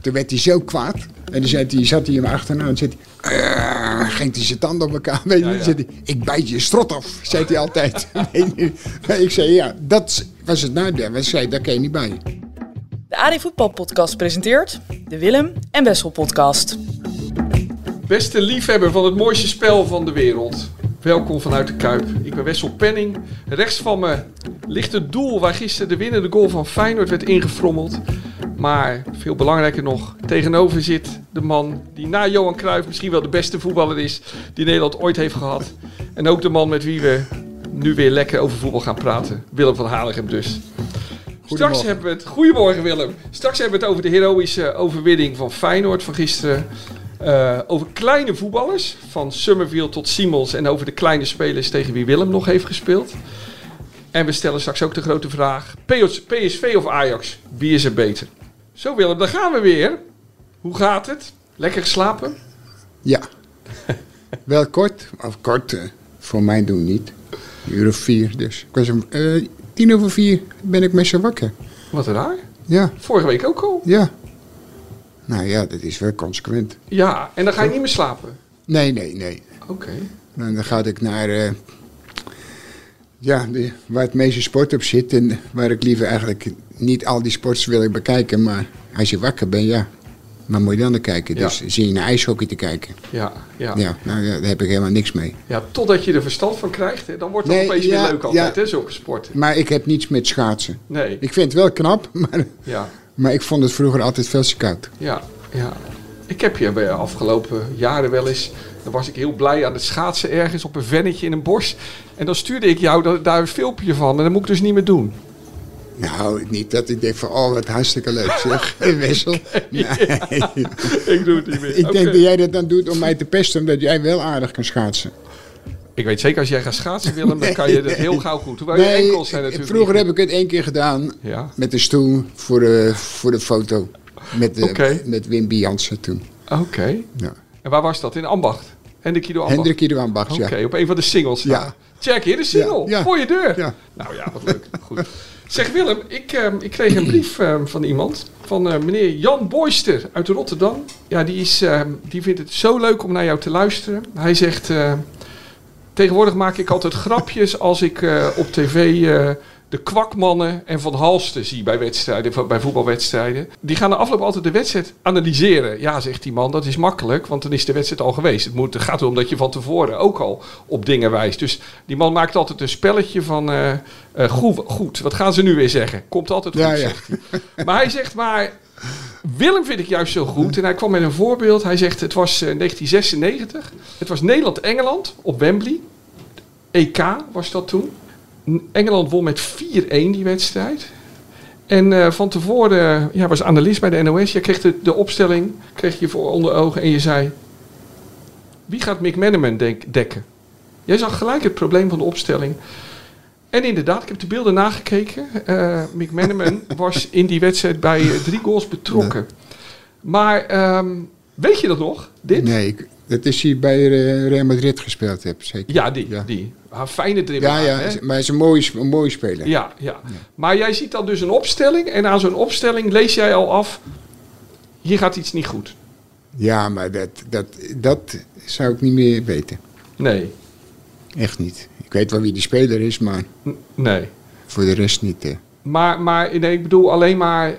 Toen werd hij zo kwaad. En dan zei hij, zat hij hem achterna en zei hij... "Eh," ging hij zijn tanden op elkaar. Weet je, Ja, dan ja. zei hij, ik bijt je strot af, zei hij altijd. Ik zei, ja, dat was het nadeel. We zei, daar kan je niet bij. De AD Voetbal Podcast presenteert de Willem en Wessel Podcast. Beste liefhebber van het mooiste spel van de wereld. Welkom vanuit de Kuip. Ik ben Wessel Penning. Rechts van me ligt het doel waar gisteren de winnende goal van Feyenoord werd ingefrommeld. Maar veel belangrijker nog, tegenover zit de man die na Johan Cruijff misschien wel de beste voetballer is die Nederland ooit heeft gehad. En ook de man met wie we nu weer lekker over voetbal gaan praten. Willem van Haligem dus. Straks hebben we het. Goedemorgen Willem. Straks hebben we het over de heroïsche overwinning van Feyenoord van gisteren. Eh, over kleine voetballers, van Summerfield tot Simons. En over de kleine spelers tegen wie Willem nog heeft gespeeld. En we stellen straks ook de grote vraag: PS- PSV of Ajax? Wie is er beter? Zo Willem, daar gaan we weer. Hoe gaat het? Lekker geslapen? Ja. Wel kort, of kort, eh, voor mijn doen niet. Een uur of vier dus. Ik was om eh, tien over vier ben ik met zo wakker. Wat raar. Ja, Vorige week ook al. ja. Nou ja, dat is wel consequent. Ja, en dan ga je niet meer slapen. Nee, nee, nee. Oké. Nou, dan ga ik naar, eh, ja, de, waar het meeste sport op zit. En waar ik liever eigenlijk niet al die sports wil ik bekijken. Maar als je wakker bent, ja, waar moet je dan naar kijken? Ja. Dus zie je naar ijshockey te kijken. Ja, ja. Ja, nou ja, daar heb ik helemaal niks mee. Ja, totdat je er verstand van krijgt, hè, dan wordt het Nee, opeens ja, weer leuk altijd, hè, zulke sporten. Maar ik heb niets met schaatsen. Nee, Ik vind het wel knap, maar, ja, maar ik vond het vroeger altijd veel te koud. ja, ja. Ik heb je bij de afgelopen jaren wel eens, dan was ik heel blij aan het schaatsen ergens op een vennetje in een bos. En dan stuurde ik jou da- daar een filmpje van en dat moet ik dus niet meer doen. Nou, niet dat ik denk van, oh, wat hartstikke leuk zeg. Wessel. Nee. ik doe het niet meer. Ik denk dat jij dat dan doet om mij te pesten, omdat jij wel aardig kan schaatsen. Ik weet zeker, als jij gaat schaatsen, Willem, dan kan je dat heel gauw goed. Hoewel je enkels zijn natuurlijk vroeger heb ik het één keer gedaan Ja, met een stoel voor de, voor de foto. Met, de, Oké. met Wim Jansen toen. oké. Ja. En waar was dat? In Ambacht? Hendrik Ido Ambacht? Hendrik Ido Ambacht, Oké, ja. op een van de singles. Ja. Check, hier de single. Ja. Voor je deur. Ja. Nou ja, wat leuk. Goed. Zeg Willem, ik, ehm, ik kreeg een brief ehm, van iemand. Van eh, meneer Jan Boyster uit Rotterdam. Ja, die, is, ehm, die vindt het zo leuk om naar jou te luisteren. Hij zegt... tegenwoordig maak ik altijd grapjes als ik eh, op tv... eh, de kwakmannen en Van Halsten zie bij wedstrijden, bij voetbalwedstrijden. Die gaan na afloop altijd de wedstrijd analyseren. Ja, zegt die man, dat is makkelijk, want dan is de wedstrijd al geweest. Het, moet, het gaat erom dat je van tevoren ook al op dingen wijst. Dus die man maakt altijd een spelletje van... eh, goed, goed, wat gaan ze nu weer zeggen? Komt altijd goed, Ja, ja. zegt hij. Maar hij zegt, maar Willem vind ik juist zo goed. En hij kwam met een voorbeeld. Hij zegt, het was eh, 1996. Het was Nederland-Engeland op Wembley. EK was dat toen. Engeland won met 4-1 die wedstrijd. En eh, van tevoren eh, ja, was analist bij de NOS. Je kreeg de, de opstelling kreeg je voor onder ogen en je zei... Wie gaat Mick Manaman denk- dekken? Jij zag gelijk het probleem van de opstelling. En inderdaad, ik heb de beelden nagekeken. Eh Mick Manaman was in die wedstrijd bij eh, drie goals betrokken. Maar ehm, weet je dat nog? Dit? Nee, ik, dat is hij bij eh, Real Madrid gespeeld heb, zeker. Ja, die. Ja. die. Ah, fijne Ja, dribbelaar, ja, hè? maar hij is een mooie, een mooie speler. Ja, ja. Maar jij ziet dan dus een opstelling en aan zo'n opstelling lees jij al af, hier gaat iets niet goed. Ja, maar dat, dat, dat zou ik niet meer weten. Nee, Echt niet. Ik weet wel wie die speler is, maar nee. voor de rest niet. Maar, maar nee, ik bedoel alleen maar,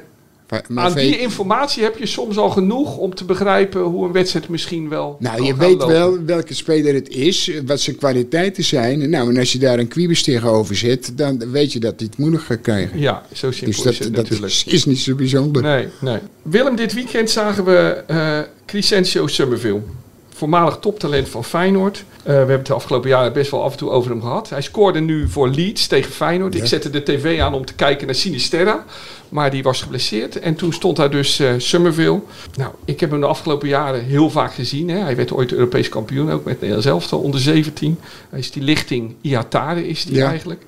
aan die informatie heb je soms al genoeg om te begrijpen hoe een wedstrijd misschien wel Nou, je weet lopen. wel welke speler het is, wat zijn kwaliteiten zijn. Nou, en als je daar een kwiebes tegenover zet, dan weet je dat hij het moeilijk gaat krijgen. Ja, zo simpel Dus dat, is het dat natuurlijk. is, is niet zo bijzonder. Nee, nee. Willem, dit weekend zagen we eh Crescencio Summerville. Voormalig toptalent van Feyenoord. Eh, we hebben het de afgelopen jaren best wel af en toe over hem gehad. Hij scoorde nu voor Leeds tegen Feyenoord. Ja. Ik zette de tv aan om te kijken naar Sinisterra. Maar die was geblesseerd. En toen stond daar dus eh Summerville. Nou, ik heb hem de afgelopen jaren heel vaak gezien. Hè. Hij werd ooit Europees kampioen, ook met Nederland zelf onder 17. Hij is die lichting Iatare is die Ja. eigenlijk.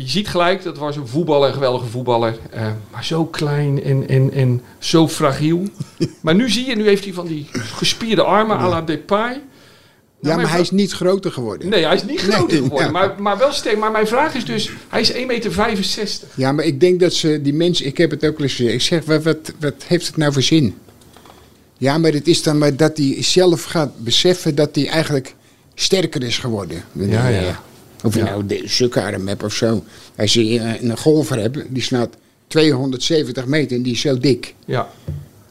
Je ziet gelijk, dat was een voetballer, een geweldige voetballer. eh, maar zo klein en, en, en zo fragiel. maar nu zie je, nu heeft hij van die gespierde armen à la Depay. Ja, maar hij is niet groter geworden. Nee, hij is niet groter Nee, geworden, ja. maar, maar wel sterk. Maar mijn vraag is dus, hij is 1,65 meter. Ja, maar ik denk dat ze, die mensen, ik heb het ook wel eens gezegd. Ik zeg, wat, wat, wat heeft het nou voor zin? Ja, maar het is dan maar dat hij zelf gaat beseffen dat hij eigenlijk sterker is geworden. Ja, ja. Of je Ja. nou de sukkerarm hebt of zo. Als je eh, een golfer hebt, die slaat 270 meter en die is zo dik. Ja,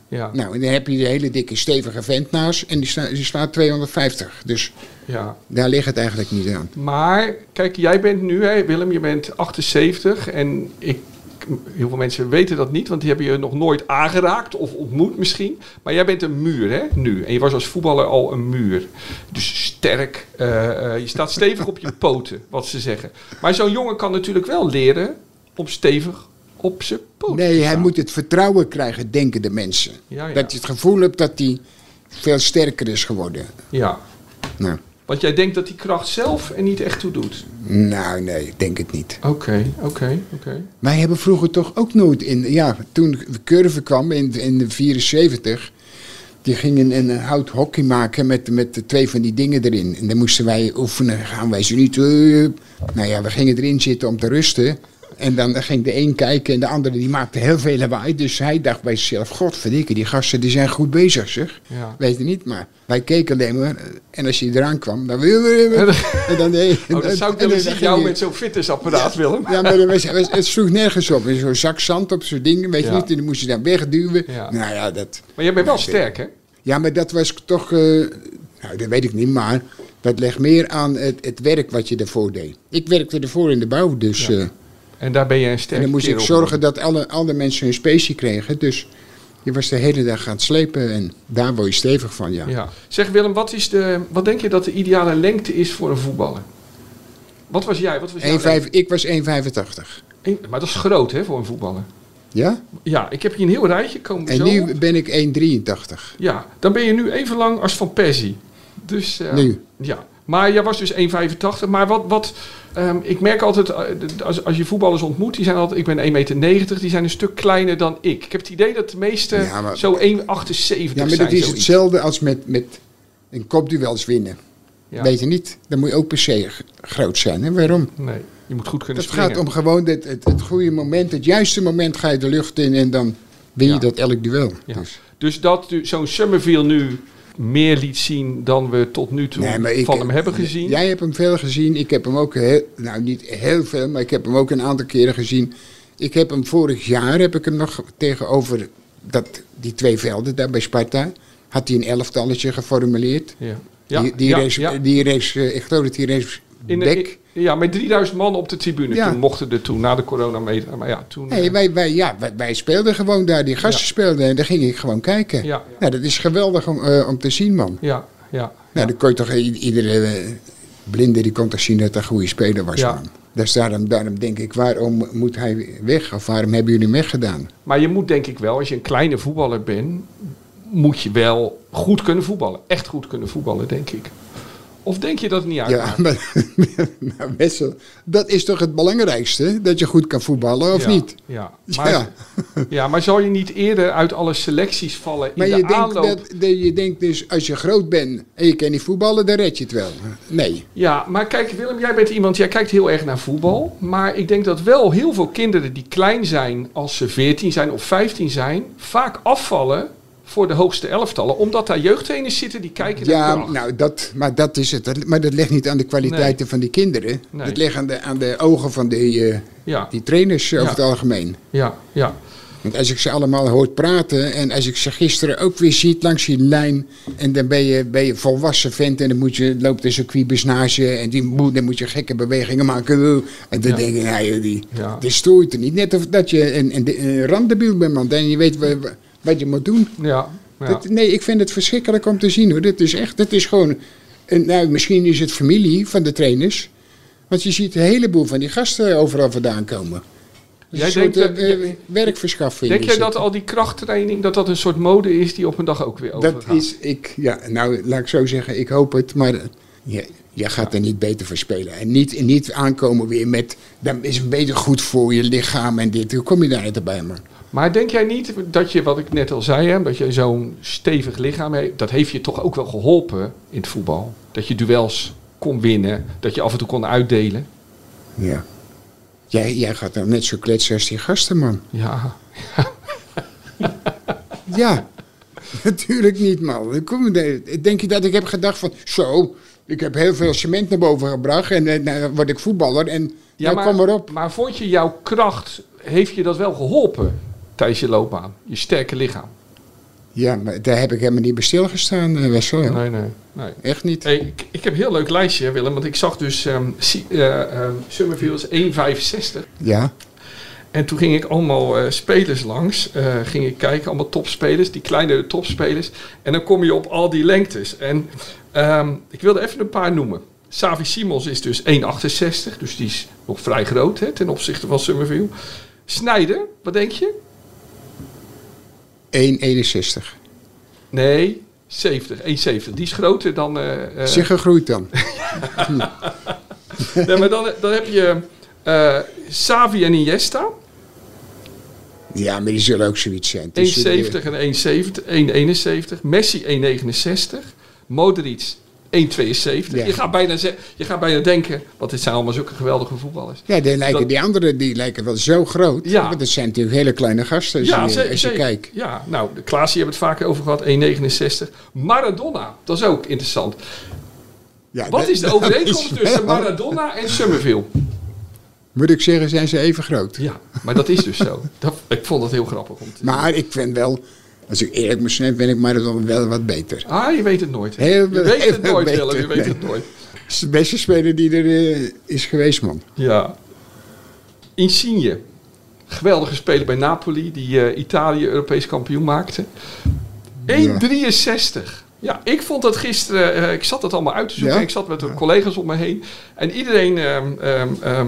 ja, Nou, en dan heb je de hele dikke stevige vent naast en die, sla- die slaat 250. Dus ja. daar ligt het eigenlijk niet aan. Maar, kijk, jij bent nu, hè, Willem, je bent 78 en ik, heel veel mensen weten dat niet, want die hebben je nog nooit aangeraakt of ontmoet misschien. Maar jij bent een muur, hè, nu. En je was als voetballer al een muur. Dus sterk, eh, eh, je staat stevig op je poten, wat ze zeggen. Maar zo'n jongen kan natuurlijk wel leren om stevig op zijn poten Nee, hij moet het vertrouwen krijgen, denken de mensen. Ja, ja. Dat je het gevoel hebt dat hij veel sterker is geworden. Ja, Nou, want jij denkt dat die kracht zelf er niet echt toe doet. nou nee, ik denk het niet. Oké, oké, oké. Wij hebben vroeger toch ook nooit in... Ja, toen de curve kwam in, in de 74... Die gingen een, een hout hockey maken met, met de twee van die dingen erin. En dan moesten wij oefenen. Gaan wij ze niet... nou ja, we gingen erin zitten om te rusten. En dan ging de een kijken en de andere die maakte heel veel lawaai. Dus hij dacht bij zichzelf, godverdikke, die gasten die zijn goed bezig zeg. Ja. Weet je niet, maar wij keken alleen maar. En als je eraan kwam, dan. En dan, nee, Oh, dat zou ik willen zien, jou met zo'n fitnessapparaat, Willem. ja, maar was, was- het sloeg nergens op. Zo'n zak zand op zo'n ding, weet je Ja. niet. En dan moest je dan wegduwen. Ja. Nou ja, dat, Maar jij bent wel sterk, hè? ja, maar dat was toch... eh, nou, dat weet ik niet, maar dat legt meer aan het, het werk wat je ervoor deed. Ik werkte ervoor in de bouw, dus... Ja. En daar ben je een sterk en dan moest ik zorgen dat alle, alle mensen hun specie kregen. Dus je was de hele dag aan het slepen en daar word je stevig van, ja. Ja. Zeg Willem, wat, is de, wat denk je dat de ideale lengte is voor een voetballer? Wat was jij? Wat was jouw 1,5 lengte? ik was 1,85. Eén- Maar dat is groot, hè, voor een voetballer. Ja? Ja, ik heb hier een heel rijtje komen En zo nu op. ben ik 1,83. Ja, dan ben je nu even lang als Van Persie. Dus, eh, Nu? Ja. Maar jij was dus 1,85. Maar wat... wat ehm, ik merk altijd, eh, als, als je voetballers ontmoet, die zijn altijd... Ik ben 1,90 meter, die zijn een stuk kleiner dan ik. Ik heb het idee dat de meeste Ja, maar- zo 1,78 Ja, maar zijn. dat is zoiets. hetzelfde als met, met een kopduels winnen. Ja. Weet je niet? Dan moet je ook per se groot zijn. En waarom? Nee, je moet goed kunnen Het springen. gaat om gewoon het, het, het goede moment, het juiste moment ga je de lucht in en dan win je Ja. dat elk duel. Ja. Dus. Dus dat u- zo'n Summerville nu meer liet zien dan we tot nu toe Nee, maar ik- van hem hebben gezien. Jij hebt hem veel gezien. Ik heb hem ook heel, nou niet heel veel, maar ik heb hem ook een aantal keren gezien. Ik heb hem vorig jaar, heb ik hem nog tegenover dat, die twee velden daar bij Sparta, had hij een elftalletje geformuleerd. Ja, ja, die, die ja, race, ja. die race, eh, ik geloof dat die race In de- ja, met 3000 man op de tribune. Ja. Toen mochten er toen, na de corona meter. Maar ja, toen... Nee, eh, wij, wij, ja, wij, wij speelden gewoon daar. Die gasten Ja. speelden en daar ging ik gewoon kijken. Ja. Nou, dat is geweldig om, eh, om te zien, man. ja, ja. Nou, dan kon je toch iedere eh, blinde die kon toch zien dat dat een goede speler was, man. Dus daarom, daarom denk ik, waarom moet hij weg? Of waarom hebben jullie hem weggedaan? Maar je moet denk ik wel, als je een kleine voetballer bent, moet je wel goed kunnen voetballen. Echt goed kunnen voetballen, denk ik. Of denk je dat het niet Ja, uitmaakt? maar, maar Wessel, dat is toch het belangrijkste? Dat je goed kan voetballen, of Ja, niet? Ja. Maar, Ja. ja, maar zal je niet eerder uit alle selecties vallen in Maar de je denkt, aanloop? dat, dat je denkt dus, als je groot bent en je kan niet voetballen, dan red je het wel. Nee. Ja, maar kijk Willem, jij bent iemand, jij kijkt heel erg naar voetbal. Maar ik denk dat wel heel veel kinderen die klein zijn als ze 14 zijn of 15 zijn, vaak afvallen voor de hoogste elftallen. Omdat daar jeugdtrainers zitten die kijken naar Ja, nou, dat, maar dat is het. Maar dat ligt niet aan de kwaliteiten van die kinderen. Nee. Dat ligt aan de, aan de ogen van die, eh, Ja, die trainers eh, over Ja. het algemeen. ja, ja. Want als ik ze allemaal hoor praten en als ik ze gisteren ook weer ziet langs die lijn en dan ben je, ben je volwassen vent en dan moet je, loopt zo'n kwiebesnage en die, moet- dan moet je gekke bewegingen maken. En dan Ja. denk ik, die, Ja. dit stoort er niet. Net of dat je een, een, een randdebiel bent, man. En je weet wat je moet doen. ja, ja. Dat- nee, ik vind het verschrikkelijk om te zien hoor. Dit is echt, dat is gewoon, een, nou misschien is het familie van de trainers. Want je ziet een heleboel van die gasten overal vandaan komen. Jij denkt eh, dat- eh, werkverschaffing. Denk is jij dat al die krachttraining, dat dat een soort mode is die op een dag ook weer Dat overgaat? is, ik, ja, nou laat ik zo zeggen, ik hoop het. Maar Je, je gaat er niet beter voor spelen. En niet, niet aankomen weer met, dan is het beter goed voor je lichaam en dit. Hoe kom je daar niet bij, man? Maar denk jij niet dat je, wat ik net al zei, hè, dat je zo'n stevig lichaam heeft, dat heeft je toch ook wel geholpen in het voetbal? Dat je duels kon winnen, dat je af en toe kon uitdelen? Ja. Jij, jij gaat dan net zo kletsen als die gasten, man. Ja. Ja, natuurlijk niet, man. Kom, denk je dat ik heb gedacht van, zo, ik heb heel veel cement naar boven gebracht en dan nou, word ik voetballer en Ja, nou, kom erop. maar vond je jouw kracht, heeft je dat wel geholpen tijdens je loopbaan? Je sterke lichaam? Ja, maar daar heb ik helemaal niet bij stilgestaan, eh, Wessel. Nee, nee, nee. Echt niet. Hey, ik, ik heb een heel leuk lijstje, Willem, want ik zag dus Summerfield is 1,65. Ja, En toen ging ik allemaal eh, spelers langs. eh, ging ik kijken, allemaal topspelers, die kleine topspelers. En dan kom je op al die lengtes. En ehm, ik wilde even een paar noemen. Savi Simons is dus 1,68. Dus die is nog vrij groot hè, ten opzichte van Summerfield. Snijder, wat denk je? 1,61. Nee, 70, 1,70. Die is groter dan... eh eh, Zeg gegroeid dan. nee, maar dan, dan heb je eh Savi en Iniesta. Ja, maar die zullen ook zoiets zijn. Het is, eh, 1,70 en 1,71. Messi 1,69. Modric 1,72. Ja. Je, gaat bijna je gaat bijna denken, want dit zijn allemaal zulke geweldige voetballers. Ja, die, lijken, Dat- die anderen die lijken wel zo groot. Ja. Want dat zijn natuurlijk hele kleine gasten als, je, ze- als je kijkt. Ja, nou, de Klaas, hebben we het vaker over gehad. 1,69. Maradona, dat is ook interessant. Ja, Wat dat- is de overeenkomst is tussen Maradona en Summerville? Moet ik zeggen, zijn ze even groot. Ja, maar dat is dus zo. Dat, ik vond dat heel grappig om te Maar ik vind wel, als ik eerlijk moet zijn, vind ik Maradona wel wat beter. Ah, je weet het nooit. Heel- je weet het nooit, beter, Willem. Je weet het nooit. Het is de beste speler die er eh, is geweest, man. Ja. Insigne. Geweldige speler bij Napoli, die eh, Italië Europees kampioen maakte. 1,63. Ja, ik vond dat gisteren, eh, ik zat het allemaal uit te zoeken. Ja? Ik zat met de collega's om me heen. En iedereen ehm, ehm, ehm,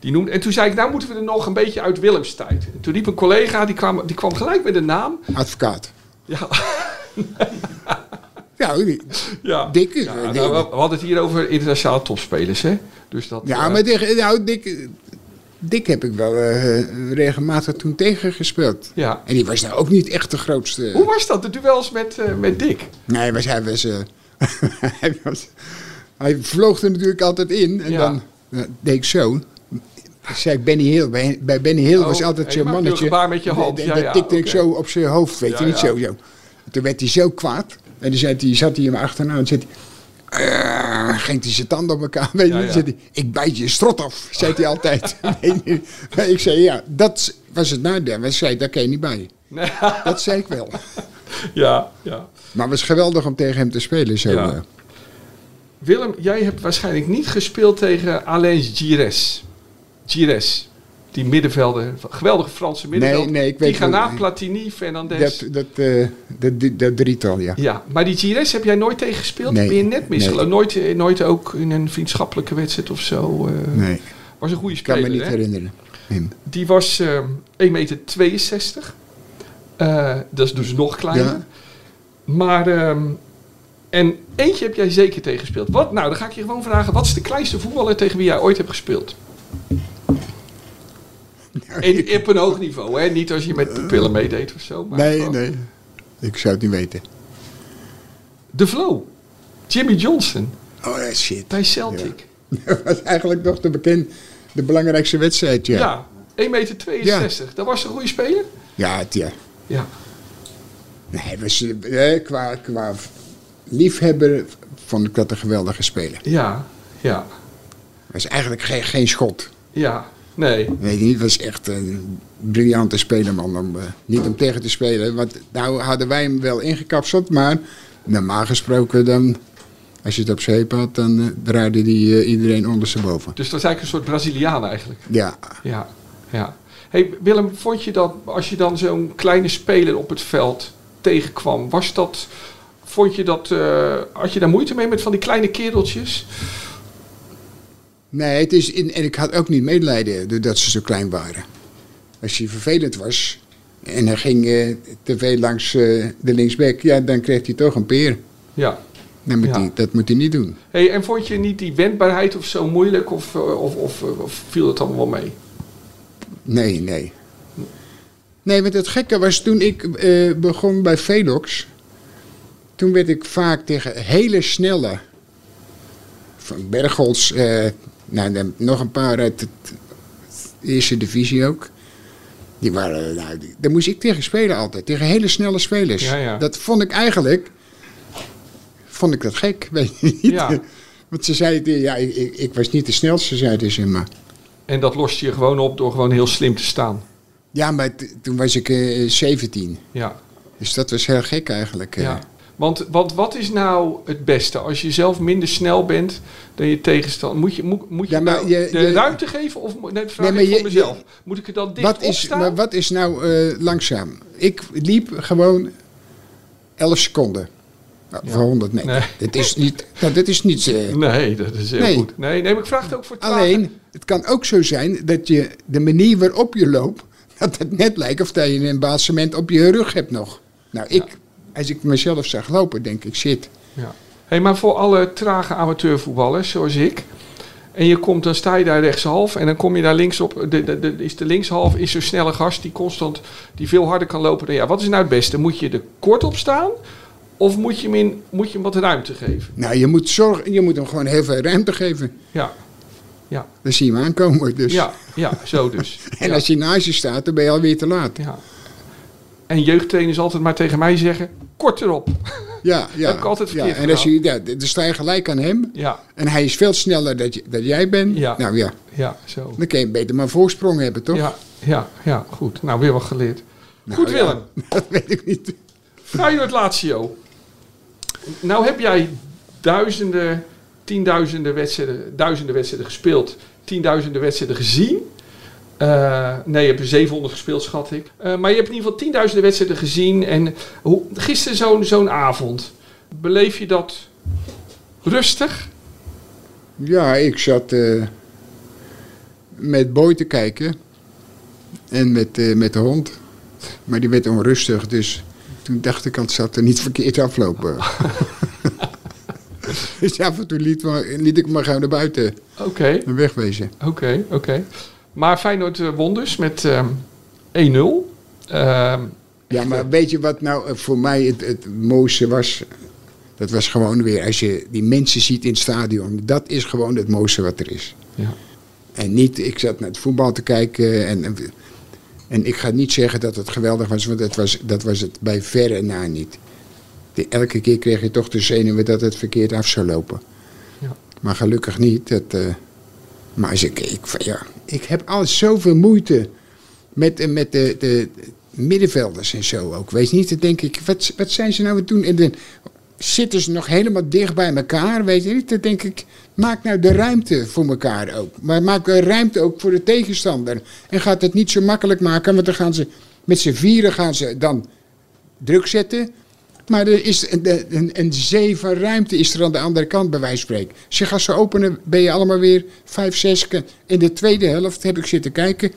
die noemde. En toen zei ik, nou moeten we er nog een beetje uit Willems tijd. En toen riep een collega, die kwam, die kwam gelijk met de naam. Advocaat. Ja, Ja, ja. Dick is- Ja, Dick- nou, we, we hadden het hier over internationale topspelers, hè? Dus dat, ja eh, maar Dick, nou, Dick, Dick heb ik wel eh, regelmatig toen tegengespeeld. ja. En die was nou ook niet echt de grootste. Hoe was dat, de duels met, eh, met Dick? Nee, was, hij, was, eh, hij, was, hij vloog er natuurlijk altijd in. En Ja. dan eh, deed ik zo. Ik zei Benny Hill. Bij, bij Benny Hill Oh, was altijd en je zo'n mannetje. een met je hand. Dat- Ja, dat tikte ik zo op zijn hoofd, weet je niet zo, zo. Toen werd hij zo kwaad. En dan hij, zat hij hem achterna en zei hij... "Eh," ging hij zijn tanden op elkaar. Weet je, Ja. Zei ik bijt je strot af, zei hij altijd. Ik zei, ja, dat was het nadeel. Hij zei, daar kan je niet bij. Nee. Dat zei ik wel. ja, ja. Maar het was geweldig om tegen hem te spelen. Zo, Ja. eh. Willem, jij hebt waarschijnlijk niet gespeeld tegen Alain Gires. Gires. Die middenvelder, geweldige Franse middenvelder. nee, ik weet Tigana, wel- Platini, Fernandes. Dat, dat, eh, dat, dat, dat drietal, ja. Ja, maar die Gires heb jij nooit tegen gespeeld? Nee. Ben je net misgelopen? Nee. Nooit, eh, nooit ook in een vriendschappelijke wedstrijd of zo? eh, Nee, Was een goede ik kan speler, me niet hè? herinneren. Die was ehm 1,62 meter. Eh, dat is dus nog kleiner. Ja. Maar, ehm, en eentje heb jij zeker tegen gespeeld. Wat, nou, dan ga ik je gewoon vragen. Wat is de kleinste voetballer tegen wie jij ooit hebt gespeeld? En op een hoog niveau, hè? Niet als je met pupillen meedeed of zo. Maar Nee, gewoon- nee. Ik zou het niet weten. De Flow. Jimmy Johnson. Oh, shit. Bij Celtic. Dat was eigenlijk nog de bekend, de belangrijkste wedstrijd, ja. Ja. 1,62 meter. Dat was een goede speler? Ja, het, ja. Ja. Nee, was, eh, qua, qua liefhebber vond ik dat een geweldige speler. Ja. Ja. was eigenlijk geen, geen schot. Ja. Nee. Weet je niet, was echt een briljante speler, man. Om, eh, niet om tegen te spelen, want nou hadden wij hem wel ingekapseld, maar normaal gesproken dan, als je het op zeep had, dan eh, draaide die eh, iedereen ondersteboven. Dus dat is eigenlijk een soort Braziliaan eigenlijk. Ja, Ja, ja. Hey Willem, vond je dat als je dan zo'n kleine speler op het veld tegenkwam, was dat, vond je dat, had je daar moeite mee met van die kleine kereltjes? Nee, het is in, en ik had ook niet medelijden doordat ze zo klein waren. Als hij vervelend was en hij ging eh, te veel langs eh, de linksback, ja, dan kreeg hij toch een peer. Ja, Dat moet, Ja. hij, dat moet hij niet doen. Hey, en vond je niet die wendbaarheid of zo moeilijk? Of, eh, of, of, of viel het allemaal wel mee? Nee, nee. Nee, want het gekke was toen ik begon bij Velox. Toen werd ik vaak tegen hele snelle. Van Bergholz. Nou, dan nog een paar uit de eerste divisie ook. Die waren, nou, die- daar moest ik tegen spelen altijd. Tegen hele snelle spelers. Ja, ja. Dat vond ik eigenlijk. Vond ik dat gek, weet je niet. Ja. Want ze zeiden, ja, ik, ik, ik was niet de snelste, zeiden ze maar. En dat loste je gewoon op door gewoon heel slim te staan. Ja, maar toen was ik eh 17. Ja. Dus dat was heel gek eigenlijk. eh. ja. Want, want wat is nou het beste? Als je zelf minder snel bent dan je tegenstander, moet je, moet, moet je, Ja, maar nou je- de je- ruimte geven? Of nee, dat vraag Nee, maar ik voor je- mezelf. Moet ik er dan dicht Wat is, maar wat is nou eh, langzaam? Ik liep gewoon 11 seconden. Nou, Ja. Voor 100 meter. Nee. Dit is niet. Nou, dit is niet eh, Nee, dat is heel Nee. goed. Nee, nee, maar ik vraag het ook voor trager. alleen, het kan ook zo zijn dat je de manier waarop je loopt, dat het net lijkt of dat je een basement op je rug hebt nog. Nou, ik, als ik mezelf zag lopen, denk ik, shit. Ja. Hey, maar voor alle trage amateurvoetballers, zoals ik. En je komt, dan sta je daar rechtshalf en dan kom je daar linksop. De, de, de, is de linkshalf is zo'n snelle gast die constant, die veel harder kan lopen dan ja. Wat is nou het beste? Moet je er kort op staan? Of moet je hem, in, moet je hem wat ruimte geven? Nou, je moet, zorgen, je moet hem gewoon heel veel ruimte geven. Ja, ja, Dan zie je hem aankomen. Dus. ja, ja zo dus. En ja. als je naast je staat, dan ben je alweer te laat. ja. En jeugdtrainers altijd maar tegen mij zeggen, kort erop. Ja, ja. Heb ik altijd verkeerd ja, En als je, ja, dan sta je gelijk aan hem. Ja, En hij is veel sneller dan, je, dan jij bent. Ja. Nou ja, ja, zo. dan kun je beter maar een voorsprong hebben, toch? Ja, ja, ja, goed. Nou, weer wat geleerd. Nou, goed ja, Willem. dat weet ik niet. Feyenoord Lazio. Nou heb jij duizenden, tienduizenden wedstrijden, duizenden wedstrijden gespeeld, tienduizenden wedstrijden gezien. Eh, nee, je hebt er 700 gespeeld, schat ik. Eh, maar je hebt in ieder geval tienduizenden wedstrijden gezien. En hoe, gisteren zo'n zo'n avond, beleef je dat rustig? Ja, ik zat eh, met Boy te kijken. En met, met de hond. Maar die werd onrustig, dus toen dacht ik het zat er niet verkeerd aflopen. dus af en toe liet, ik me gewoon naar buiten Oké, en wegwezen. oké, oké. Maar Feyenoord eh, won dus met ehm 1-0. Ehm, Ja, maar weet je wat nou eh, voor mij het, het mooiste was? Dat was gewoon weer, als je die mensen ziet in het stadion, dat is gewoon het mooiste wat er is. ja. En niet, ik zat naar het voetbal te kijken en, en, ik ga niet zeggen dat het geweldig was, want dat was, dat was het bij verre na niet. De- elke keer kreeg je toch de zenuwen dat het verkeerd af zou lopen. Ja. Maar gelukkig niet. Dat, eh, maar als ik, ik, ja, ik heb al zoveel moeite met, met de, de middenvelders en zo ook. Weet je niet, dan denk ik, wat, wat zijn ze nou aan het doen? En zitten ze nog helemaal dicht bij elkaar, weet je niet? Dan denk ik, maak nou de ruimte voor elkaar ook. Maar maak ruimte ook voor de tegenstander. En gaat het niet zo makkelijk maken, want dan gaan ze met z'n vieren gaan ze dan druk zetten. Maar er is een, een, ruimte is er aan de andere kant, bij wijze van spreken. Als je gaat ze openen, ben je allemaal weer vijf, zes. In de tweede helft heb ik zitten kijken.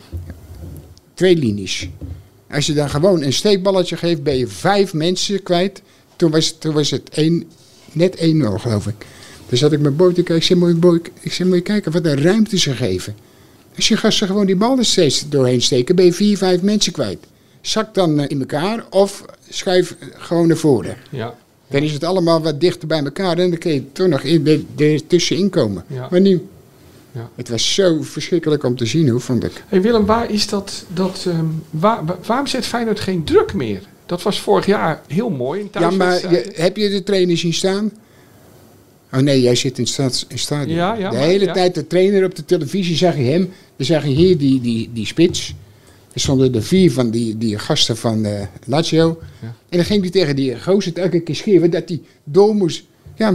Twee linies. Als je dan gewoon een steekballetje geeft, ben je vijf mensen kwijt. Toen was, toen was het één, net 1-0, geloof ik. Dus zat ik met Boy te kijken. Ik zei, ik moet je kijken wat een ruimte ze geven. Als je gaat ze gewoon die bal steeds doorheen steken, ben je vier, vijf mensen kwijt. Zak dan eh, in elkaar of schuif eh, gewoon naar voren. ja. Dan is het allemaal wat dichter bij elkaar en dan kun je toch nog in, er, er tussenin komen. Ja. Maar nu, Ja. het was zo verschrikkelijk om te zien, hoe vond ik. Hey Willem, waar is dat, dat ehm, waar, wa- waarom zet Feyenoord geen druk meer? Dat was vorig jaar heel mooi in Ja, maar je, heb je de trainer zien staan? Oh nee, jij zit in het stadion. Ja, ja, de hele tijd de trainer op de televisie zag je hem. Dan zag je hier die, die, die spits. Er stonden er vier van die, die gasten van eh Lazio. Ja. En dan ging hij tegen die gozer elke keer schreeuwen dat hij door moest. Ja,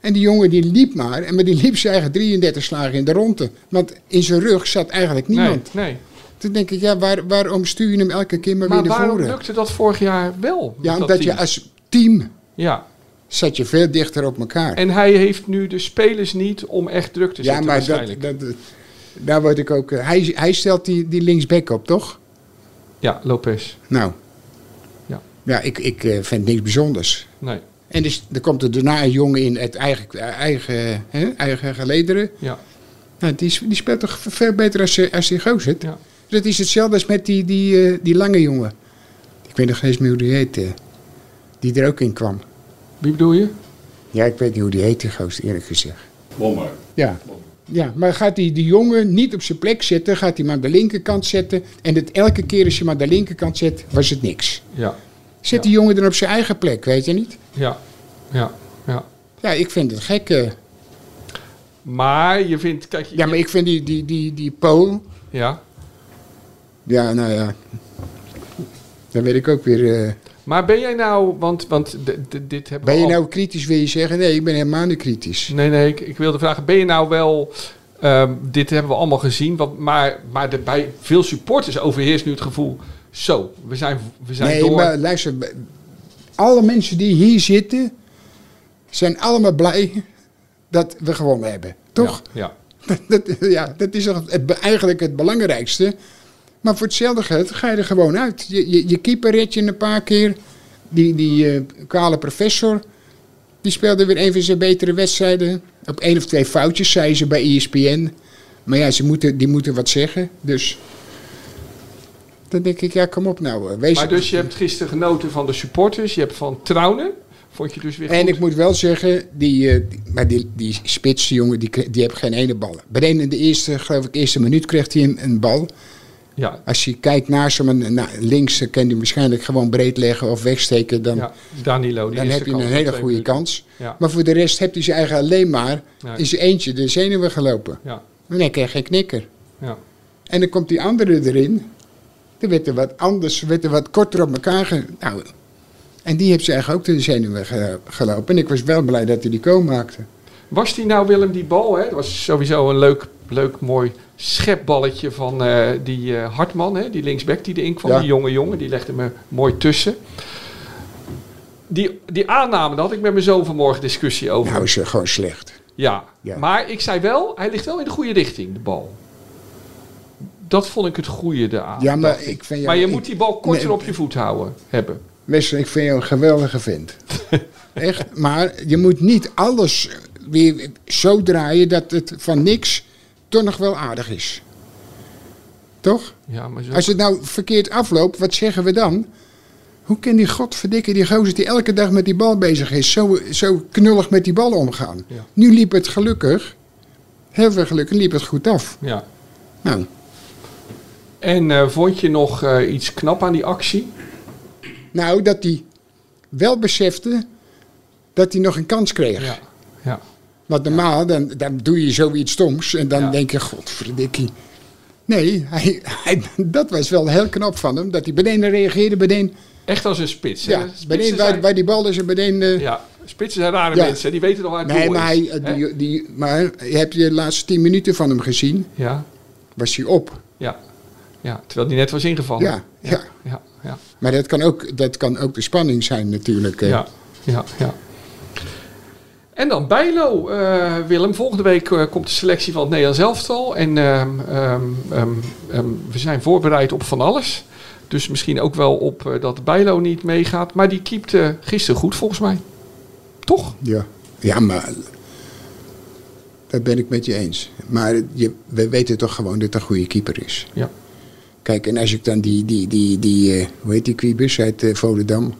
en die jongen die liep maar. En maar die liep zijn eigen 33 slagen in de ronde. Want in zijn rug zat eigenlijk nee, niemand. nee. Toen denk ik, ja, waar, waarom stuur je hem elke keer maar, Maar weer naar waarom voren? lukte dat vorig jaar wel? Ja, dat omdat je als team Ja, zat je veel dichter op elkaar. en hij heeft nu de spelers niet om echt druk te ja, zetten maar dat, dat, daar word ik ook... eh, hij, hij stelt die, die linksback op, toch? Ja, Lopez. Nou. Ja. Ja, ik, ik eh, vind niks bijzonders. Nee. En dus, er komt er daarna een jongen in uit eigen, eigen, hè, eigen gelederen. Ja. Nou, die, die speelt toch veel beter als, eh, als die gozer. Ja. Dat is hetzelfde als met die, die, eh, die lange jongen. Ik weet nog geen eens meer hoe die heet. die er ook in kwam. Wie bedoel je? Ja, ik weet niet hoe die heet, die gozer, eerlijk gezegd. Bommer. Ja. Ja, maar gaat die, die jongen niet op zijn plek zetten, gaat hij maar aan de linkerkant zetten. En het, elke keer als je hem aan de linkerkant zet, was het niks. Ja. Zet die jongen dan op zijn eigen plek, weet je niet? Ja. Ja. Ja. Ja, ik vind het gek. eh. Maar je vindt, kijk, je- Ja, maar ik vind die, die, die, die Pool, Ja. ja, nou ja. Dan weet ik ook weer. eh, Maar ben jij nou, want, want dit hebben ben je al- nou kritisch, wil je zeggen? Nee, ik ben helemaal niet kritisch. Nee, nee, ik, ik wilde vragen, ben je nou wel... ehm, dit hebben we allemaal gezien, want, maar, maar de, bij veel supporters overheerst nu het gevoel... Zo, we zijn, we zijn Nee, door. maar luister, alle mensen die hier zitten, zijn allemaal blij dat we gewonnen hebben. Toch? Ja, Dat, ja, dat is eigenlijk het belangrijkste. Maar voor hetzelfde geld ga je er gewoon uit. Je, je, je keeper red je een paar keer. Die, die eh, kale professor, die speelde weer een van zijn betere wedstrijden. Op één of twee foutjes, zei ze bij ESPN. Maar ja, ze moeten, die moeten wat zeggen. Dus dan denk ik, ja, kom op nou. eh, Wees maar dus je hebt gisteren genoten van de supporters, je hebt van Trouwen, vond je dus weer En goed. ik moet wel zeggen, die, eh, die- maar die, die spits, die jongen, die, die heeft geen ene bal. Bij de de eerste, geloof ik, eerste minuut kreeg hij een, een bal. Ja, Als je kijkt naast hem, en naar links kan hij waarschijnlijk gewoon breed leggen of wegsteken. Dan, ja, Danilo. die dan heb je een hele goede minuten. kans. Ja, Maar voor de rest heeft hij zijn eigen alleen maar Ja. in zijn eentje de zenuwen gelopen. ja, En kreeg geen knikker. ja. En dan komt die andere erin. Dan werd er wat anders, werd er wat korter op elkaar. Ge, nou, en die heeft ze eigenlijk ook de zenuwen ge- gelopen. En ik was wel blij dat hij die koon maakte. Was die nou, Willem, die bal? Hè? Dat was sowieso een leuk, leuk mooi schepballetje van eh, die eh, Hartman, hè? die linksback die erin kwam. Ja. Die jonge jongen, die legde me mooi tussen. Die, die aanname, daar had ik met mijn zoon vanmorgen discussie over. Nou is ze gewoon slecht. ja. Ja. maar ik zei wel, hij ligt wel in de goede richting, de bal. Dat vond ik het goede eraan. Ja, maar ik vind jou- maar je ik- moet die bal korter Nee. op je voet houden, hebben. Wessel, ik vind jou een geweldige vent. Echt, maar je moet niet alles weer zo draaien dat het van niks toch nog wel aardig is. Toch? Ja, maar zo... Als het nou verkeerd afloopt, wat zeggen we dan? Hoe kan die godverdikke, die gozer die elke dag met die bal bezig is, zo, zo knullig met die bal omgaan? Ja. Nu liep het gelukkig, heel veel gelukkig, liep het goed af. ja. Nou, En eh, vond je nog eh, iets knap aan die actie? nou dat hij wel besefte dat hij nog een kans kreeg. Ja. Want normaal, dan, dan doe je zoiets stoms en dan Ja. denk je, godverdikkie. Nee, hij, hij, dat was wel heel knap van hem. Dat hij beneden reageerde, beneden, Echt als een spits. hè? ja, beneden zijn- waar, waar die bal is en beneden... eh, Ja, spitsen zijn rare Ja. mensen. Die weten waar het nee, maar, is. hij, die, die, maar heb je de laatste tien minuten van hem gezien? Ja, Was hij op. ja, ja. Terwijl die net was ingevallen. Ja, ja. ja, ja, Maar dat kan ook, dat kan ook de spanning zijn natuurlijk. ja, ja, ja. En dan Bijlo, eh, Willem. Volgende week eh, komt de selectie van het Nederlands elftal. En ehm, ehm, ehm, we zijn voorbereid op van alles. Dus misschien ook wel op eh, dat Bijlo niet meegaat. Maar die keepte gisteren goed volgens mij. Toch? Ja, ja maar dat ben ik met je eens. Maar je, we weten toch gewoon dat het een goede keeper is. Ja. Kijk, en als ik dan die, die, die, die hoe heet die Kwiebus uit Volendam?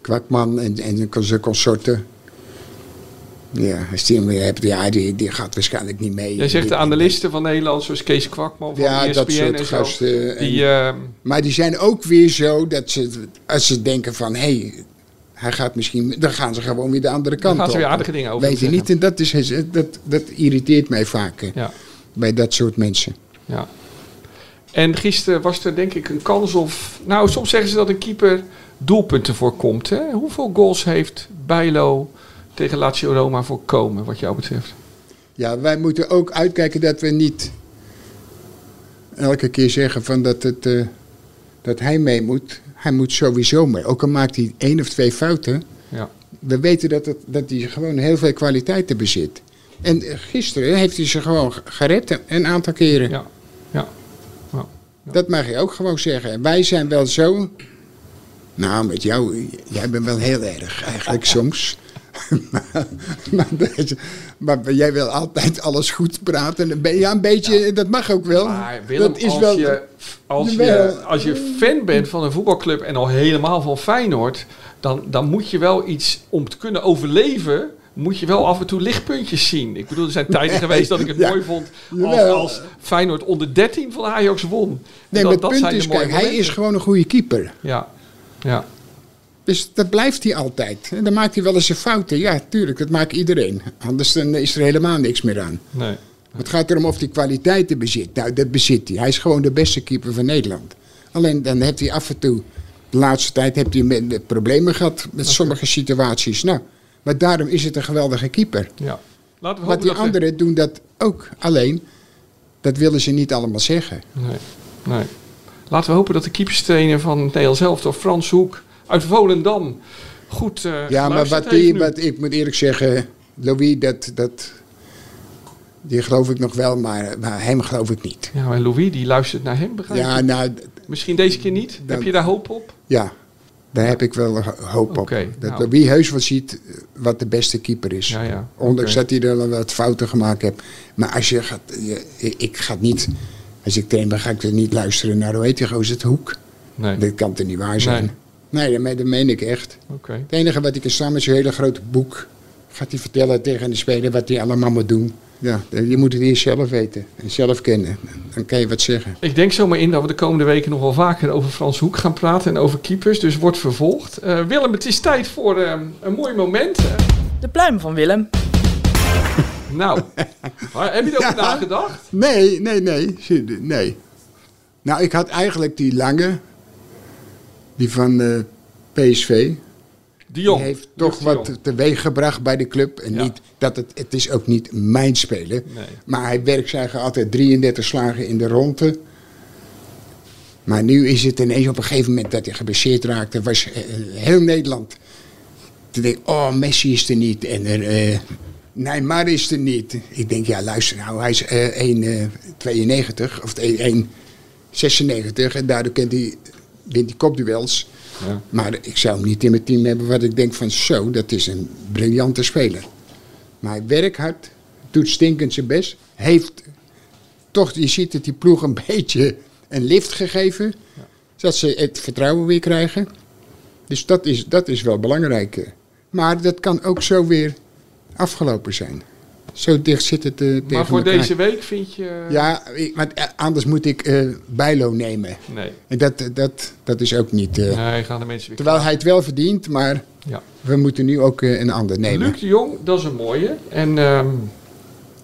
Kwakman en, en zijn consorten. Ja, weer hebt, ja, die, die gaat waarschijnlijk niet mee. Jij zegt de analisten van Nederland, zoals Kees Kwakman van Ja, ESPN dat soort en zo. gasten. En- Die, ehm, Maar die zijn ook weer zo dat ze, als ze denken van, hé, hey, hij gaat misschien, dan gaan ze gewoon weer de andere kant gaan ze op. weer aardige dingen over Weet je niet, en dat, is, dat, dat irriteert mij vaak ja, bij dat soort mensen. ja. En gisteren was er denk ik een kans of... Nou, soms zeggen ze dat een keeper doelpunten voorkomt. Hè? Hoeveel goals heeft Bijlo tegen Lazio Roma voorkomen, wat jou betreft? Ja, wij moeten ook uitkijken dat we niet elke keer zeggen van dat, het, eh, dat hij mee moet. Hij moet sowieso mee. Ook al maakt hij één of twee fouten. Ja, We weten dat, het, dat hij gewoon heel veel kwaliteiten bezit. En gisteren heeft hij ze gewoon gered een aantal keren. ja, ja. Dat mag je ook gewoon zeggen. En wij zijn wel zo Nou, met jou, jij bent wel heel erg eigenlijk soms. maar, maar, jij wil altijd alles goed praten. Je een beetje, dat mag ook wel. Maar Willem, dat is als, wel. je, als, je, als je fan bent van een voetbalclub en al helemaal van Feyenoord, dan, dan moet je wel iets, om te kunnen overleven, moet je wel af en toe lichtpuntjes zien. Ik bedoel, er zijn tijden geweest dat ik het Ja. mooi vond als, als Feyenoord onder 13 van Ajax won. nee, dat, maar het dat punt is, kijk, hij is gewoon een goede keeper. Ja, ja. Dus dat blijft hij altijd. En dan maakt hij wel eens een fouten. Ja, tuurlijk, dat maakt iedereen. Anders dan is er helemaal niks meer aan. Nee. Het gaat erom of hij kwaliteiten bezit. Nou, dat bezit hij. Hij is gewoon de beste keeper van Nederland. Alleen dan heeft hij af en toe, de laatste tijd, heeft hij problemen gehad met sommige situaties. Nou, maar daarom is het een geweldige keeper. Ja. Laten we Want hopen die anderen doen dat ook. Alleen, dat willen ze niet allemaal zeggen. Nee, nee. Laten we hopen dat de keeperstrainer van het Nederlands elftal, Frans Hoek, uit Volendam, goed eh Ja, maar wat, die, nu. wat ik moet eerlijk zeggen, Louis, dat, dat, die geloof ik nog wel, maar, maar hem geloof ik niet. Ja, maar Louis, die luistert naar hem, begrijp Ja, nou, Misschien deze keer niet? Dan- Heb je daar hoop op? ja, daar heb ik wel ho- hoop op. Dat nou. Louis heus wel ziet eh, wat de beste keeper is. Ja, ja. Ondanks dat hij er wel wat fouten gemaakt heeft. Maar als je gaat, je, ik ga niet, als ik train ben, ga ik er niet luisteren naar, hoe heet die gozer, het hoek. Nee, Dat kan toch niet waar zijn? Nee. Nee, dat, meen- dat meen ik echt. oké. Het enige wat ik kan staan met zo'n hele grote boek. Gaat hij vertellen tegen de speler wat hij allemaal moet doen. Ja, je moet het eerst zelf weten en zelf kennen. Dan kan je wat zeggen. Ik denk zomaar in dat we de komende weken nog wel vaker over Frans Hoek gaan praten en over keepers. Dus wordt vervolgd. Eh, Willem, het is tijd voor eh, een mooi moment. Eh, De pluim van Willem. nou, waar- heb je erover Ja. nagedacht? Nee, nee, nee. Nee. Nou, ik had eigenlijk die lange. Die van eh, PSV. De Jong. Die heeft toch wat Jong. teweeg gebracht bij de club. En Ja. niet dat het, het is ook niet mijn speler. Nee. Maar hij werkt zijn altijd 33 slagen in de ronde. Maar nu is het ineens op een gegeven moment dat hij geblesseerd raakte. Was eh, heel Nederland. Toen denk ik, oh, Messi is er niet. En er, eh, Neymar is er niet. Ik denk, ja, luister nou, hij is eh 1,92 of 1,96. En daardoor kent hij, wint hij kopduels. Ja. Maar ik zou hem niet in mijn team hebben wat ik denk van zo, dat is een briljante speler. Maar hij werkt hard, doet stinkend zijn best. Heeft toch, je ziet dat die ploeg een beetje een lift gegeven. Zodat ze het vertrouwen weer krijgen. Dus dat is, dat is wel belangrijk. Maar dat kan ook zo weer afgelopen zijn. Zo dicht zit het eh, tegen Maar voor elkaar. deze week vind je... Ja, want eh, anders moet ik eh Bijlo nemen. Nee. En dat, dat, dat is ook niet... eh, Nee, gaan de mensen weer Terwijl hij het wel verdient, maar Ja. we moeten nu ook eh, een ander nemen. Luc de Jong, dat is een mooie. En ehm,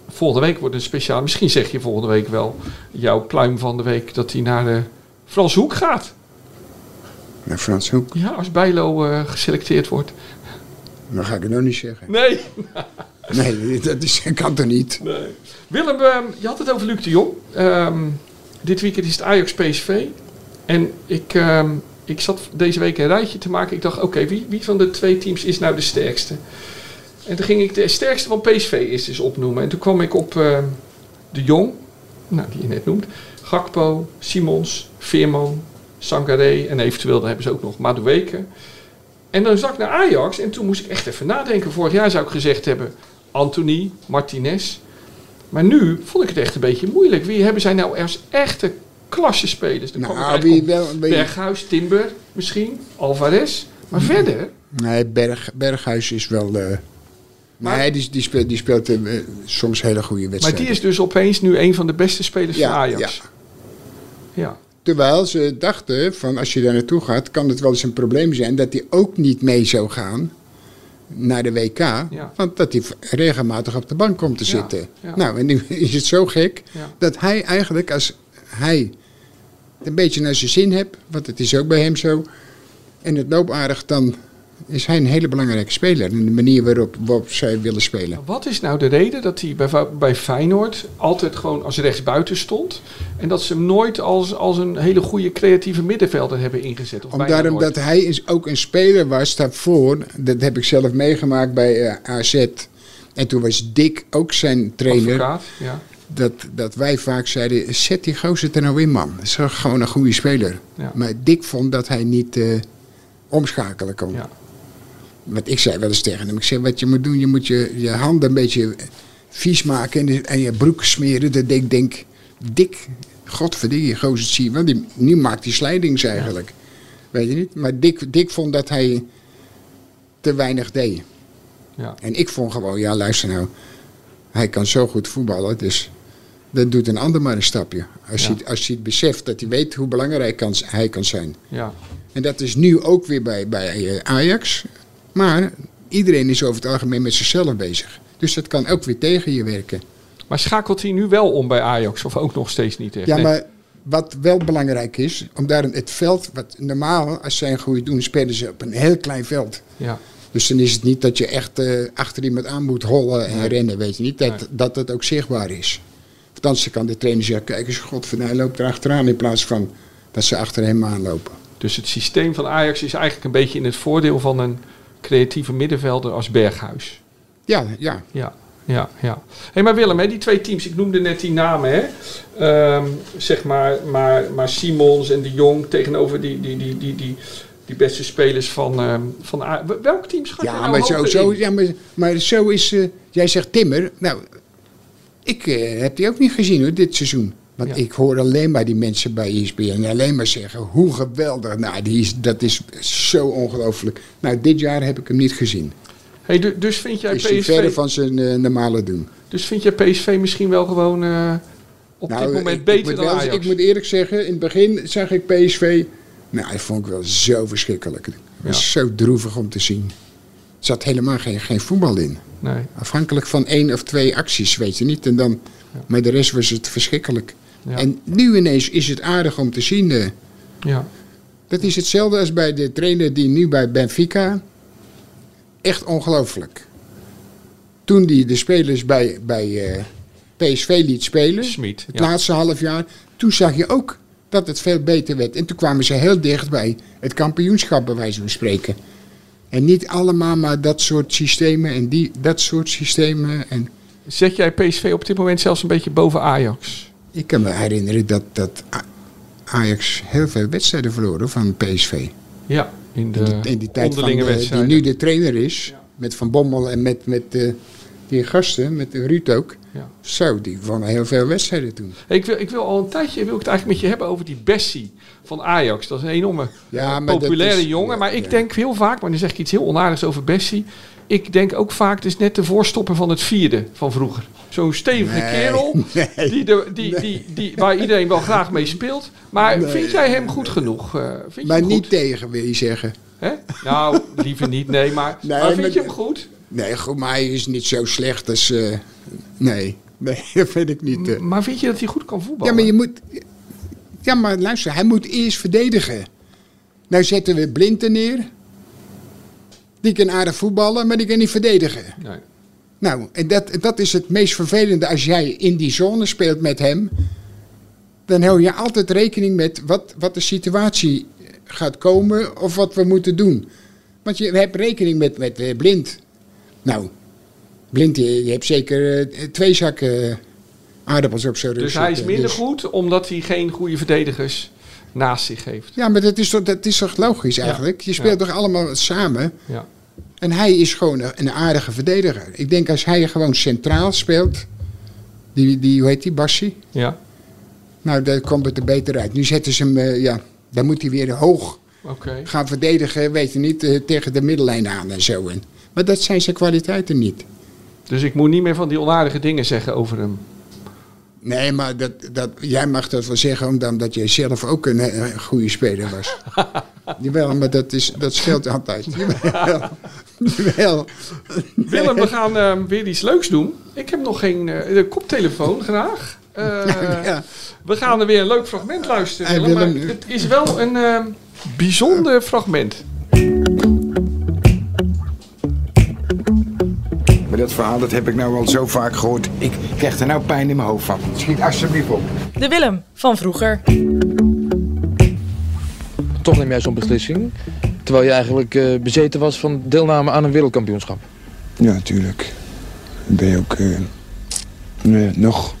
volgende week wordt een speciaal... Misschien zeg je volgende week wel jouw pluim van de week... dat hij naar de Frans Hoek gaat. Nou, Frans Hoek, Ja, als Bijlo eh, geselecteerd wordt. dat ga ik het nog niet zeggen. Nee. Nee, dat is, kan toch niet? nee. Willem, ehm, je had het over Luc de Jong. Ehm, dit weekend is het Ajax PSV. En ik, ehm, ik zat deze week een rijtje te maken. Ik dacht, oké, wie, wie van de twee teams is nou de sterkste? En toen ging ik de sterkste van PSV eerst eens opnoemen. En toen kwam ik op de Jong, nou, die je net noemt. Gakpo, Simons, Veerman, Sangaré en eventueel, dan hebben ze ook nog Madueke. En dan zag ik naar Ajax en toen moest ik echt even nadenken. Vorig jaar zou ik gezegd hebben Anthony, Martinez. Maar nu vond ik het echt een beetje moeilijk. Wie hebben zij nou als echte? Dan ik Nou, wie wel... Wie, Berghuis, Timber misschien, Alvarez. Maar verder, nee, Berg, Berghuis is wel... eh Maar- nee, die, die speelt, die speelt eh, soms hele goede maar wedstrijden. die is dus opeens nu een van de beste spelers Ja, van Ajax. ja. ja. Terwijl ze dachten van als je daar naartoe gaat, kan het wel eens een probleem zijn dat hij ook niet mee zou gaan naar de WK. Want dat hij regelmatig op de bank komt te Ja, zitten. ja. Nou, en nu is het zo gek dat hij eigenlijk als hij het een beetje naar zijn zin hebt, want het is ook bij hem zo, en het loopt aardig, dan is hij een hele belangrijke speler. In de manier waarop, waarop zij willen spelen. Wat is nou de reden dat hij bij, bij Feyenoord altijd gewoon als rechtsbuiten stond? En dat ze hem nooit als, als een hele goede creatieve middenvelder hebben ingezet? Of Omdat omdat hij is ook een speler was daarvoor, dat heb ik zelf meegemaakt bij eh, AZ. En toen was Dick ook zijn trainer. Advocaat, ja. Dat, dat wij vaak zeiden, zet die gozer er nou in man. Dat is gewoon een goede speler. Ja. Maar Dick vond dat hij niet, eh, omschakelen kon. Ja. Wat ik zei wel eens tegen hem. Ik zei, wat je moet doen, je moet je, je handen een beetje vies maken en, de- en je broek smeren. Dat ik denk, dik, godverdikke, gozer, zie je wel. Die, nu maakt hij slijdings eigenlijk. Weet je niet? Maar Dick, Dick vond dat hij te weinig deed. Ja. En ik vond gewoon, ja luister nou, hij kan zo goed voetballen, dus dat doet een ander maar een stapje. Als, Ja. hij, het- als hij het beseft dat hij weet hoe belangrijk kan, hij kan zijn. Ja. En dat is nu ook weer bij, bij eh, Ajax. Maar iedereen is over het algemeen met zichzelf bezig. Dus dat kan ook weer tegen je werken. Maar schakelt hij nu wel om bij Ajax of ook nog steeds niet echt? Ja, Nee. maar wat wel belangrijk is, om daar het veld, wat normaal als zij een goede doen, spelen ze op een heel klein veld. Ja. Dus dan is het niet dat je echt eh, achter iemand aan moet hollen en Nee. rennen, weet je niet. Dat, Nee. dat het ook zichtbaar is. Want anders kan de trainer zeggen, kijk eens, godverdomme, hij loopt er achteraan in plaats van dat ze achter hem aanlopen. Dus het systeem van Ajax is eigenlijk een beetje in het voordeel van een creatieve middenvelder als Berghuis. Ja, ja. Ja, ja, ja. Hey, maar Willem, hè, die twee teams, ik noemde net die namen, hè. Ehm, zeg maar, maar, maar Simons en de Jong tegenover die, die, die, die, die, die beste spelers van, ehm van Welk team schat Ja, nou maar, zo, zo, in? ja maar, maar zo is. eh, jij zegt Timmer. Nou, ik eh, heb die ook niet gezien hoor, dit seizoen. Want Ja. ik hoor alleen maar die mensen bij E ESPN alleen maar zeggen hoe geweldig. Nou, die is, dat is zo ongelooflijk. Nou, dit jaar heb ik hem niet gezien. Hey, du- dus, vind jij Is hij verder PSV, van zijn eh, normale doen. dus vind jij PSV misschien wel gewoon eh, op dit moment Nou, ik, beter ik dan wel- Ajax? Ik moet eerlijk zeggen, in het begin zag ik PSV. Nou, dat vond ik wel zo verschrikkelijk. Het was zo droevig om te zien. Er zat helemaal geen, geen voetbal in. Nee. Afhankelijk van één of twee acties, weet je niet. En dan, Maar de rest was het verschrikkelijk. Ja. En nu ineens is het aardig om te zien. eh, ja. dat is hetzelfde als bij de trainer die nu bij Benfica. Echt ongelooflijk. Toen die de spelers bij, bij eh, PSV liet spelen, het ja. laatste half jaar, toen zag je ook dat het veel beter werd. En toen kwamen ze heel dicht bij het kampioenschap, bij wijze van spreken. En niet allemaal maar dat soort systemen en die, dat soort systemen. En Zet jij PSV op dit moment zelfs een beetje boven Ajax? Ik kan me herinneren dat, dat Ajax heel veel wedstrijden verloren van PSV. Ja, in de in die, in die tijd van de- die nu de trainer is, met Van Bommel en met, met eh, die gasten, met Ruud ook. Ja. Zo, die wonnen heel veel wedstrijden toen. Hey, Ik wil, ik wil al een tijdje wil ik het eigenlijk met je hebben over die Bessie van Ajax. Dat is een enorme Ja, populaire is- jongen. Maar ik denk heel vaak, maar dan zeg ik iets heel onaardigs over Bessie. Ik denk ook vaak, het is net de voorstopper van het vierde van vroeger. Zo'n stevige Nee, kerel, die de, die, die, die, waar iedereen wel graag mee speelt. Maar Nee. vind jij hem goed genoeg? Eh, vind je Maar niet goed? tegen, wil je zeggen. Hè? Nou, liever niet, nee. Maar, Nee, maar vind maar- je hem goed? Nee, goed, maar hij is niet zo slecht als... eh, nee, nee, dat vind ik niet. eh. Maar vind je dat hij goed kan voetballen? Ja, maar je moet... Ja, maar luister, hij moet eerst verdedigen. Nou zetten we Blind er neer. Die kan aardig voetballen, maar die kan niet verdedigen. Nee. Nou, en dat, dat is het meest vervelende. Als jij in die zone speelt met hem, dan hou je altijd rekening met wat, wat de situatie gaat komen of wat we moeten doen. Want je hebt rekening met, met eh, blind. Nou, blind, je, je hebt zeker eh, twee zakken eh, aardappels op zo'n rug Dus hij is minder Dus- goed omdat hij geen goede verdedigers naast zich heeft. Ja, maar dat is toch, dat is toch logisch eigenlijk? Je speelt toch allemaal samen? Ja. En hij is gewoon een, aardige verdediger. Ik denk als hij gewoon centraal speelt, die, die hoe heet die, Bassi? Ja, Nou, daar komt het er beter uit. Nu zetten ze hem, eh, ja, dan moet hij weer hoog oké. gaan verdedigen, weet je niet, eh, tegen de middellijn aan en zo. En, maar dat zijn zijn kwaliteiten niet. Dus ik moet niet meer van die onaardige dingen zeggen over hem. Nee, maar dat, dat, jij mag dat wel zeggen omdat, jij zelf ook een, eh, een goede speler was. Jawel, maar dat, is, dat scheelt altijd. Jawel. Jawel. Willem, we gaan ehm, weer iets leuks doen. Ik heb nog geen eh, de koptelefoon, graag. Eh, Ja. We gaan er weer een leuk fragment luisteren, Hey, Willem. Willem, maar het is wel een ehm, bijzonder fragment. Maar dat verhaal dat heb ik nou al zo vaak gehoord. Ik krijg er nou pijn in mijn hoofd van. Schiet alsjeblieft op. De Willem van vroeger. Toch neem jij zo'n beslissing. Terwijl je eigenlijk eh, bezeten was van deelname aan een wereldkampioenschap. Ja, natuurlijk. Ben je ook eh, nee, nog.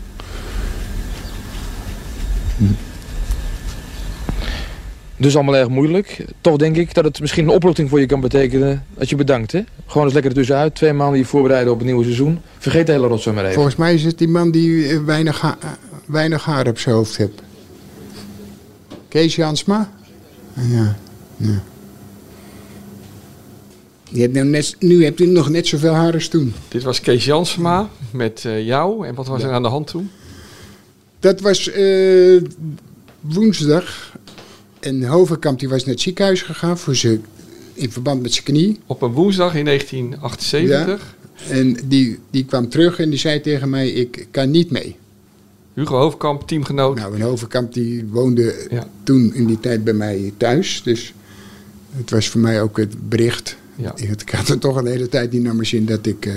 Dus allemaal erg moeilijk. Toch denk ik dat het misschien een opluchting voor je kan betekenen dat je bedankt. Hè? Gewoon eens lekker ertussenuit. Twee maanden je voorbereiden op het nieuwe seizoen. Vergeet de hele rotzooi maar even. Volgens mij is het die man die eh, weinig, ha- eh, weinig haar op zijn hoofd heeft. Kees Jansma? Ja. ja. Je hebt nou, net, nu hebt u nog net zoveel haar als toen. Dit was Kees Jansma met eh, jou. En wat was er aan de hand toen? Dat was eh, woensdag. En Hovenkamp die was naar het ziekenhuis gegaan voor zijn, in verband met zijn knie. Op een woensdag in 1978. En die, die kwam terug en die zei tegen mij, ik kan niet mee. Hugo Hoofdkamp, teamgenoot. Nou, en Hovenkamp die woonde Ja. toen in die tijd bij mij thuis. Dus het was voor mij ook het bericht. Ja. Ik had er toch een hele tijd niet naar mijn zin dat ik eh,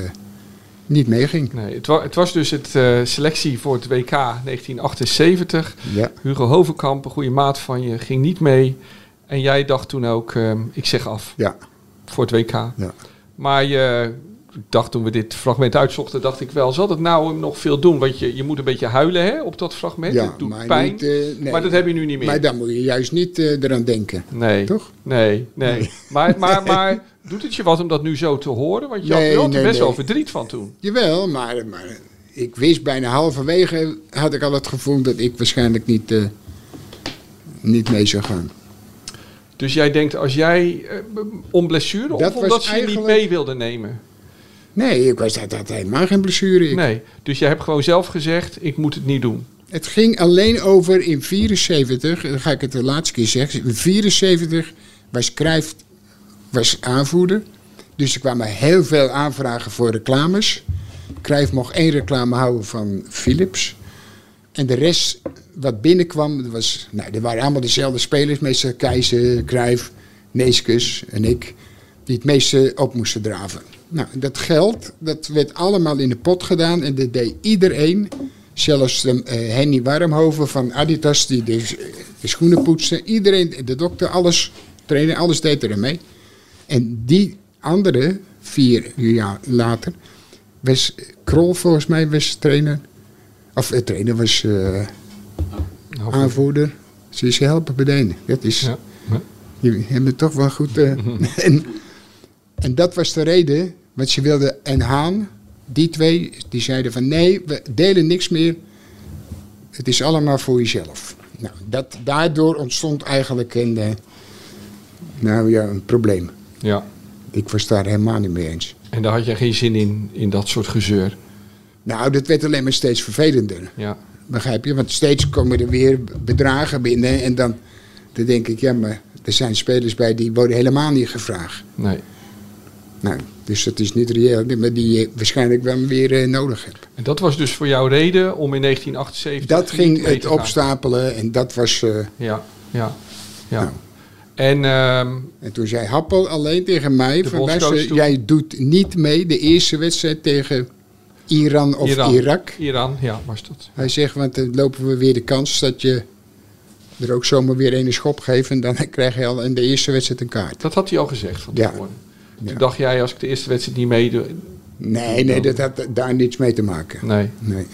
niet meeging. Nee, het, wa- het was dus het eh, selectie voor het WK 1978. Ja. Hugo Hovenkamp, een goede maat van je, ging niet mee. En jij dacht toen ook, ehm, ik zeg af Ja, voor het WK. ja. Maar je, dacht toen we dit fragment uitzochten, dacht ik wel, zal het nou nog veel doen? Want je, je moet een beetje huilen hè, op dat fragment. ja het doet maar pijn. Niet, eh, nee. Maar dat heb je nu niet meer. Maar dan moet je juist niet eh, eraan denken. nee, Toch? nee, nee. Maar, maar, maar doet het je wat om dat nu zo te horen? Want je had er nee, best nee. wel verdriet van toen. Jawel, maar, maar ik wist bijna halverwege had ik al het gevoel dat ik waarschijnlijk niet, eh, niet mee zou gaan. Dus jij denkt, als jij eh, om blessure Dat of omdat ze je niet mee wilden nemen? Nee, ik was dat had helemaal geen blessure. Ik- Nee, dus jij hebt gewoon zelf gezegd, ik moet het niet doen. Het ging alleen over in 74, dan ga ik het de laatste keer zeggen. In 74 was Cruijff was aanvoerder. Dus er kwamen heel veel aanvragen voor reclames. Cruijff mocht één reclame houden van Philips. En de rest wat binnenkwam, dat was, nou, er waren allemaal dezelfde spelers. Meestal Keizer, Cruijff, Neeskens en ik. Die het meeste op moesten draven. Nou, dat geld, dat werd allemaal in de pot gedaan. En dat deed iedereen. Zelfs eh, Henny Warmhoven van Adidas, die de, de schoenen poetste. Iedereen, de dokter, alles, trainer, alles deed er mee. En die andere, vier jaar later, was Krol volgens mij was trainer. Of uh, trainer was eh, aanvoerder. Ze is helpen bedienen. Dat is, Ja. Je hebt het toch wel goed. eh, en, en dat was de reden, want ze wilden en Haan, die twee, die zeiden van nee, we delen niks meer. Het is allemaal voor jezelf. Nou, dat, daardoor ontstond eigenlijk een, nou ja, een probleem. Ja. Ik was daar helemaal niet mee eens. En daar had jij geen zin in, in dat soort gezeur. Nou, dat werd alleen maar steeds vervelender. Ja. Begrijp je? Want steeds komen er weer bedragen binnen. En dan, dan denk ik, ja, maar er zijn spelers bij die worden helemaal niet gevraagd. Nee. Nou, dus dat is niet reëel, maar die je waarschijnlijk wel weer eh, nodig hebt. En dat was dus voor jou reden om in 1978... Dat ging het opstapelen en dat was... eh, Ja, ja, ja. Nou. En ehm, en toen zei Happel alleen tegen mij, van, luister, jij doet niet mee de eerste wedstrijd tegen Iran of Iran. Irak. Iran, ja, was dat. Hij zegt, want dan lopen we weer de kans dat je er ook zomaar weer een schop geeft en dan krijg je al in de eerste wedstrijd een kaart. Dat had hij al gezegd van Ja. tevoren. Ja. Toen dacht jij, als ik de eerste wedstrijd niet meedoe... Nee, nee, dat had daar niets mee te maken. Nee. Nee.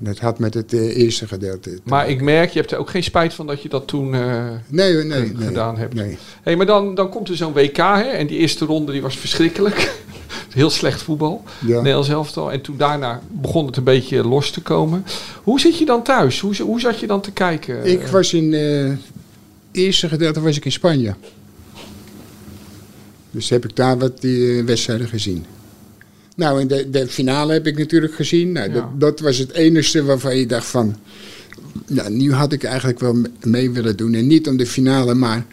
Dat had met het eh, eerste gedeelte. te Maar ik merk, je hebt er ook geen spijt van dat je dat toen eh, Nee, nee, ge- nee, gedaan hebt. Nee. hey, maar dan, dan komt er zo'n WK, hè, en die eerste ronde die was verschrikkelijk. Heel slecht voetbal, Ja. Nederlands elftal. En toen daarna begon het een beetje los te komen. Hoe zit je dan thuis? Hoe, hoe zat je dan te kijken? Ik was in eh, het eerste gedeelte was ik in Spanje. Dus heb ik daar wat die eh, wedstrijden gezien. Nou, en de, de finale heb ik natuurlijk gezien. Nou, Ja. dat, dat was het enige waarvan je dacht van... Nou, nu had ik eigenlijk wel me- mee willen doen. En niet om de finale, maar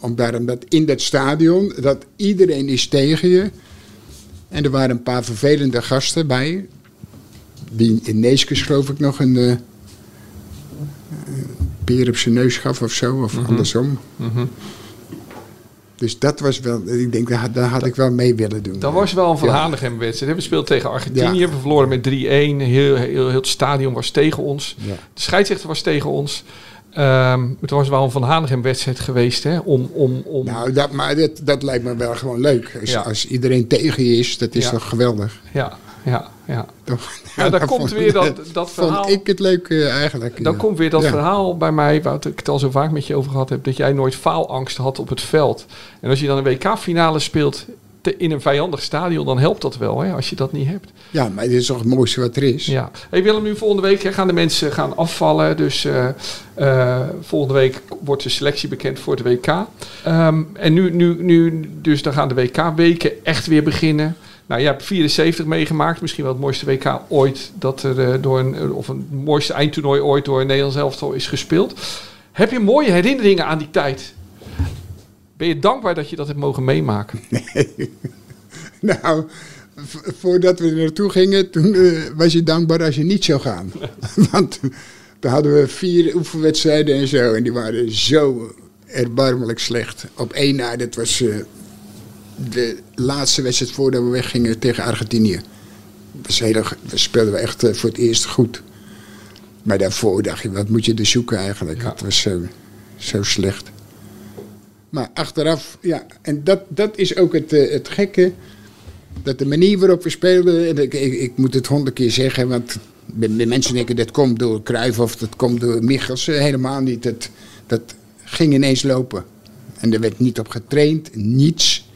om daarom dat in dat stadion... dat iedereen is tegen je. En er waren een paar vervelende gasten bij. Die in Neeskens geloof ik nog een... eh, peer op zijn neus gaf of zo, of andersom. Mhm. Dus dat was wel, ik denk, daar, daar had ik wel mee willen doen. Dat was wel een Van. Hanegem wedstrijd. We speelden tegen Argentinië. Ja. We verloren met 3-1. Heel, heel, heel het stadion was tegen ons. Ja. De scheidsrechter was tegen ons. Ehm, het was wel een Van Hanegem wedstrijd geweest. Hè? Om, om, om, Nou, dat, maar dat, dat lijkt me wel gewoon leuk. Als, Ja. als iedereen tegen je is, dat is toch geweldig. ja, ja, ja. Toch? Ja, dat komt weer dat, dat verhaal. Vond ik het leuk eigenlijk. Dan ja. komt weer dat Ja. verhaal bij mij, waar ik het al zo vaak met je over gehad heb, dat jij nooit faalangst had op het veld. En als je dan een WK-finale speelt te- in een vijandig stadion, dan helpt dat wel, hè, als je dat niet hebt. Ja, maar dit is toch het mooiste wat er is. Ja. Hey Willem, nu volgende week hè, gaan de mensen gaan afvallen. Dus eh, eh, volgende week wordt de selectie bekend voor de WK. Ehm, en nu, nu, nu, dus dan gaan de WK-weken echt weer beginnen. Nou, je hebt 74 meegemaakt. Misschien wel het mooiste WK ooit. Dat er eh, door een, of een mooiste eindtoernooi ooit door een Nederlands elftal is gespeeld. Heb je mooie herinneringen aan die tijd? Ben je dankbaar dat je dat hebt mogen meemaken? Nou, v- voordat we er naartoe gingen, toen eh, was je dankbaar als je niet zou gaan. Want toen hadden we vier oefenwedstrijden en zo. En die waren zo erbarmelijk slecht. Op één na, dat was eh, de laatste wedstrijd voordat we weggingen tegen Argentinië. Dat was heel, speelden we echt eh, voor het eerst goed. Maar daarvoor dacht je, wat moet je er zoeken eigenlijk? Ja. Het was zo, zo slecht. Maar achteraf, ja, en dat, dat is ook het, eh, het gekke. Dat de manier waarop we speelden, en ik, ik, ik moet het honderd keer zeggen, want de, mensen denken dat komt door Cruijff of dat komt door Michels. Eh, Helemaal niet. Dat, dat ging ineens lopen. En er werd niet op getraind, niets.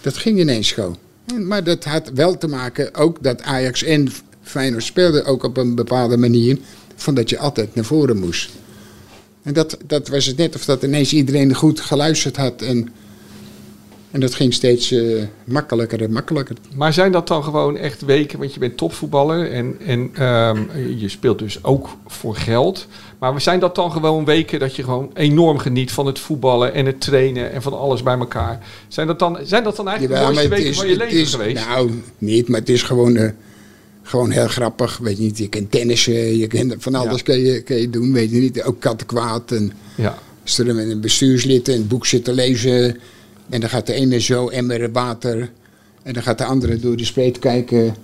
Dat ging ineens. En, maar dat had wel te maken, ook dat Ajax en Feyenoord speelden ook op een bepaalde manier, van dat je altijd naar voren moest. En dat, dat was het net of dat ineens iedereen goed geluisterd had. En, en dat ging steeds eh, makkelijker en makkelijker. Maar zijn dat dan gewoon echt weken, want je bent topvoetballer en, en ehm, je speelt dus ook voor geld. Maar zijn dat dan gewoon weken dat je gewoon enorm geniet van het voetballen en het trainen en van alles bij elkaar? Zijn dat dan, zijn dat dan eigenlijk Jawel, de mooiste het weken is- van je het leven is- geweest? Nou, niet, maar het is gewoon, eh, gewoon heel grappig. Weet je niet, je kunt tennissen, je kunt van alles Ja. kun, je, kun je doen. Weet je niet, ook kattenkwaad. En ja, als er met een bestuurslid een boek zit te lezen. En dan gaat de ene zo emmer water. En dan gaat de andere door de spleet kijken.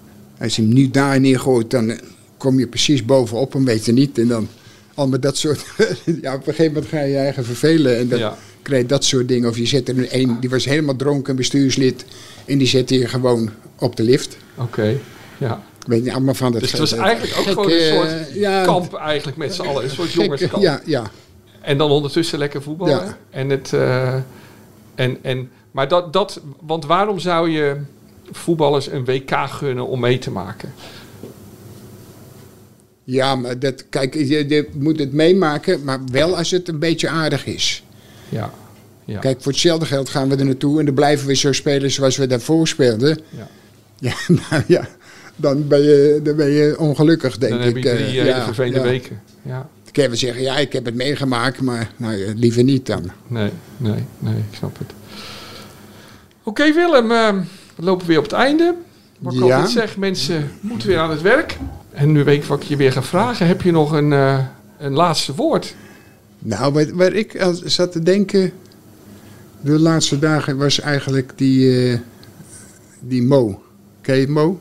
Als je hem nu daar neergooit, dan eh, kom je precies bovenop hem, weet je niet. En dan al met dat soort... ja, op een gegeven moment ga je je eigen vervelen. En dan Ja. krijg je dat soort dingen. Of je zet er een, een die was helemaal dronken, bestuurslid. En die zet je gewoon op de lift. oké. Ja. Weet je, allemaal van dat... Dus het was eigenlijk ook gewoon een soort eh, ja, kamp eigenlijk met z'n allen, een soort gekke- jongenskamp. Ja, ja. En dan ondertussen lekker voetballen. Ja. En het, eh, en, en, maar dat, dat, want waarom zou je voetballers een WK gunnen om mee te maken? Ja, maar dat, kijk, je, je moet het meemaken, maar wel als het een beetje aardig is. Ja. Ja. Kijk, voor hetzelfde geld gaan we er naartoe en dan blijven we zo spelen zoals we daarvoor speelden. Ja. Ja, nou ja, dan ben je, dan ben je ongelukkig, denk dan ik. heb je drie eh, eh, hele ja, vervelende ja. weken. Ja. Wel zeggen, ja, ik heb het meegemaakt, maar nou, ja, liever niet dan. Nee, nee, nee, ik snap het. Oké Willem, eh, we lopen weer op het einde. Wat ik Ja. altijd zeg, mensen moeten weer aan het werk. En nu weet ik wat ik je weer ga vragen. Heb je nog een, eh, een laatste woord? Nou, waar, waar ik al zat te denken de laatste dagen was eigenlijk die, eh, die Mo. Ken je Mo?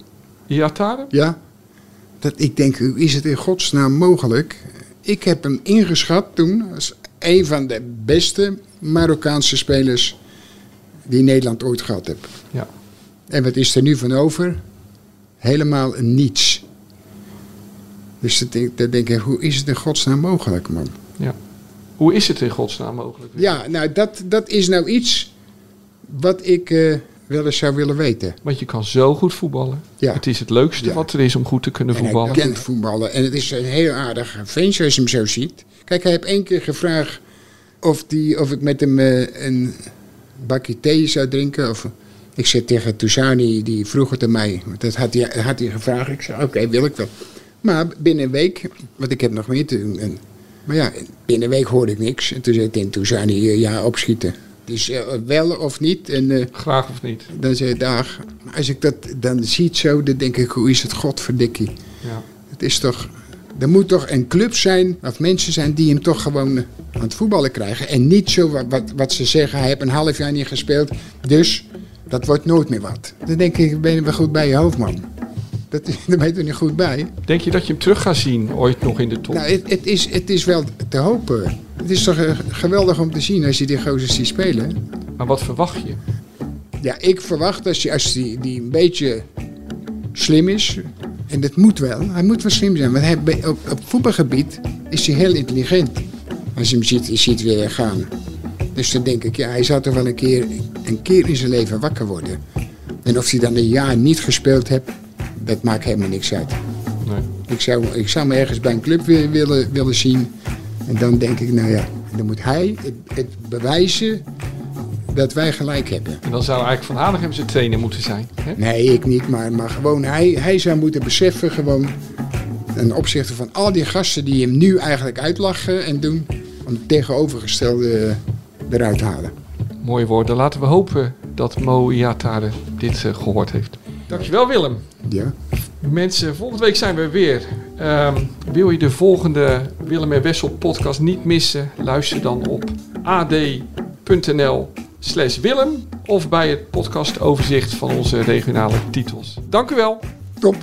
Iatare? Ja? Dat ik denk, hoe is het in godsnaam mogelijk? Ik heb hem ingeschat toen als een van de beste Marokkaanse spelers die Nederland ooit gehad heeft. Ja. En wat is er nu van over? Helemaal niets. Dus dan denk, ik, hoe is het in godsnaam mogelijk, man? ja. Hoe is het in godsnaam mogelijk? Ja, nou, dat, dat is nou iets wat ik eh, wel eens zou willen weten. Want je kan zo goed voetballen. Ja. Het is het leukste Ja. wat er is om goed te kunnen En hij voetballen. kent voetballen. En het is een heel aardig ventje als je hem zo ziet. Kijk, hij heeft één keer gevraagd of, die, of ik met hem eh, een bakje thee zou drinken. Of, ik zei tegen Tousani, die vroeg het aan mij. Dat had hij, had hij gevraagd. Ik zei, oké, wil ik wel. Maar binnen een week, want ik heb nog meer te doen. En, maar ja, binnen een week hoorde ik niks. En toen zei Tousani, eh, ja, opschieten. Dus eh, wel of niet. En eh, Graag of niet. dan hij, dag. Maar als ik dat dan ziet zo, dan denk ik, hoe is het godverdikkie. Ja. Het is toch. Er moet toch een club zijn, of mensen zijn die hem toch gewoon eh, aan het voetballen krijgen. En niet zo wat, wat, wat ze zeggen, hij heeft een half jaar niet gespeeld, dus dat wordt nooit meer wat. Dan denk ik, ben je wel goed bij je hoofd, man. Dat, daar ben je er niet goed bij. Denk je dat je hem terug gaat zien ooit nog in de top? Nou, het, het, is, het is wel te hopen. Het is toch eh, geweldig om te zien als je die gozers ziet spelen. Maar wat verwacht je? Ja, ik verwacht als, je, als die, die een beetje slim is, En dat moet wel. Hij moet wel slim zijn. Want hij, op, op voetbalgebied is hij heel intelligent. Als je hem ziet, je ziet weer gaan. Dus dan denk ik, ja, hij zou toch wel een keer, een keer in zijn leven wakker worden. En of hij dan een jaar niet gespeeld heeft, dat maakt helemaal niks uit. Nee. Ik zou, ik zou me ergens bij een club willen, willen zien. En dan denk ik, nou ja, dan moet hij het, het bewijzen dat wij gelijk hebben. En dan zou eigenlijk Van Hanegem zijn trainer moeten zijn. Hè? Nee, ik niet, maar, maar gewoon hij, hij zou moeten beseffen, gewoon ten opzichte van al die gasten die hem nu eigenlijk uitlachen en doen, om het tegenovergestelde eruit halen. Mooie woorden. Laten we hopen dat Mo Iatare dit eh, gehoord heeft. Dankjewel Willem. Ja. Mensen, volgende week zijn we weer. Ehm, wil je de volgende Willem en Wessel podcast niet missen? Luister dan op ad.nl slash Willem of bij het podcastoverzicht van onze regionale titels. Dank u wel. Top.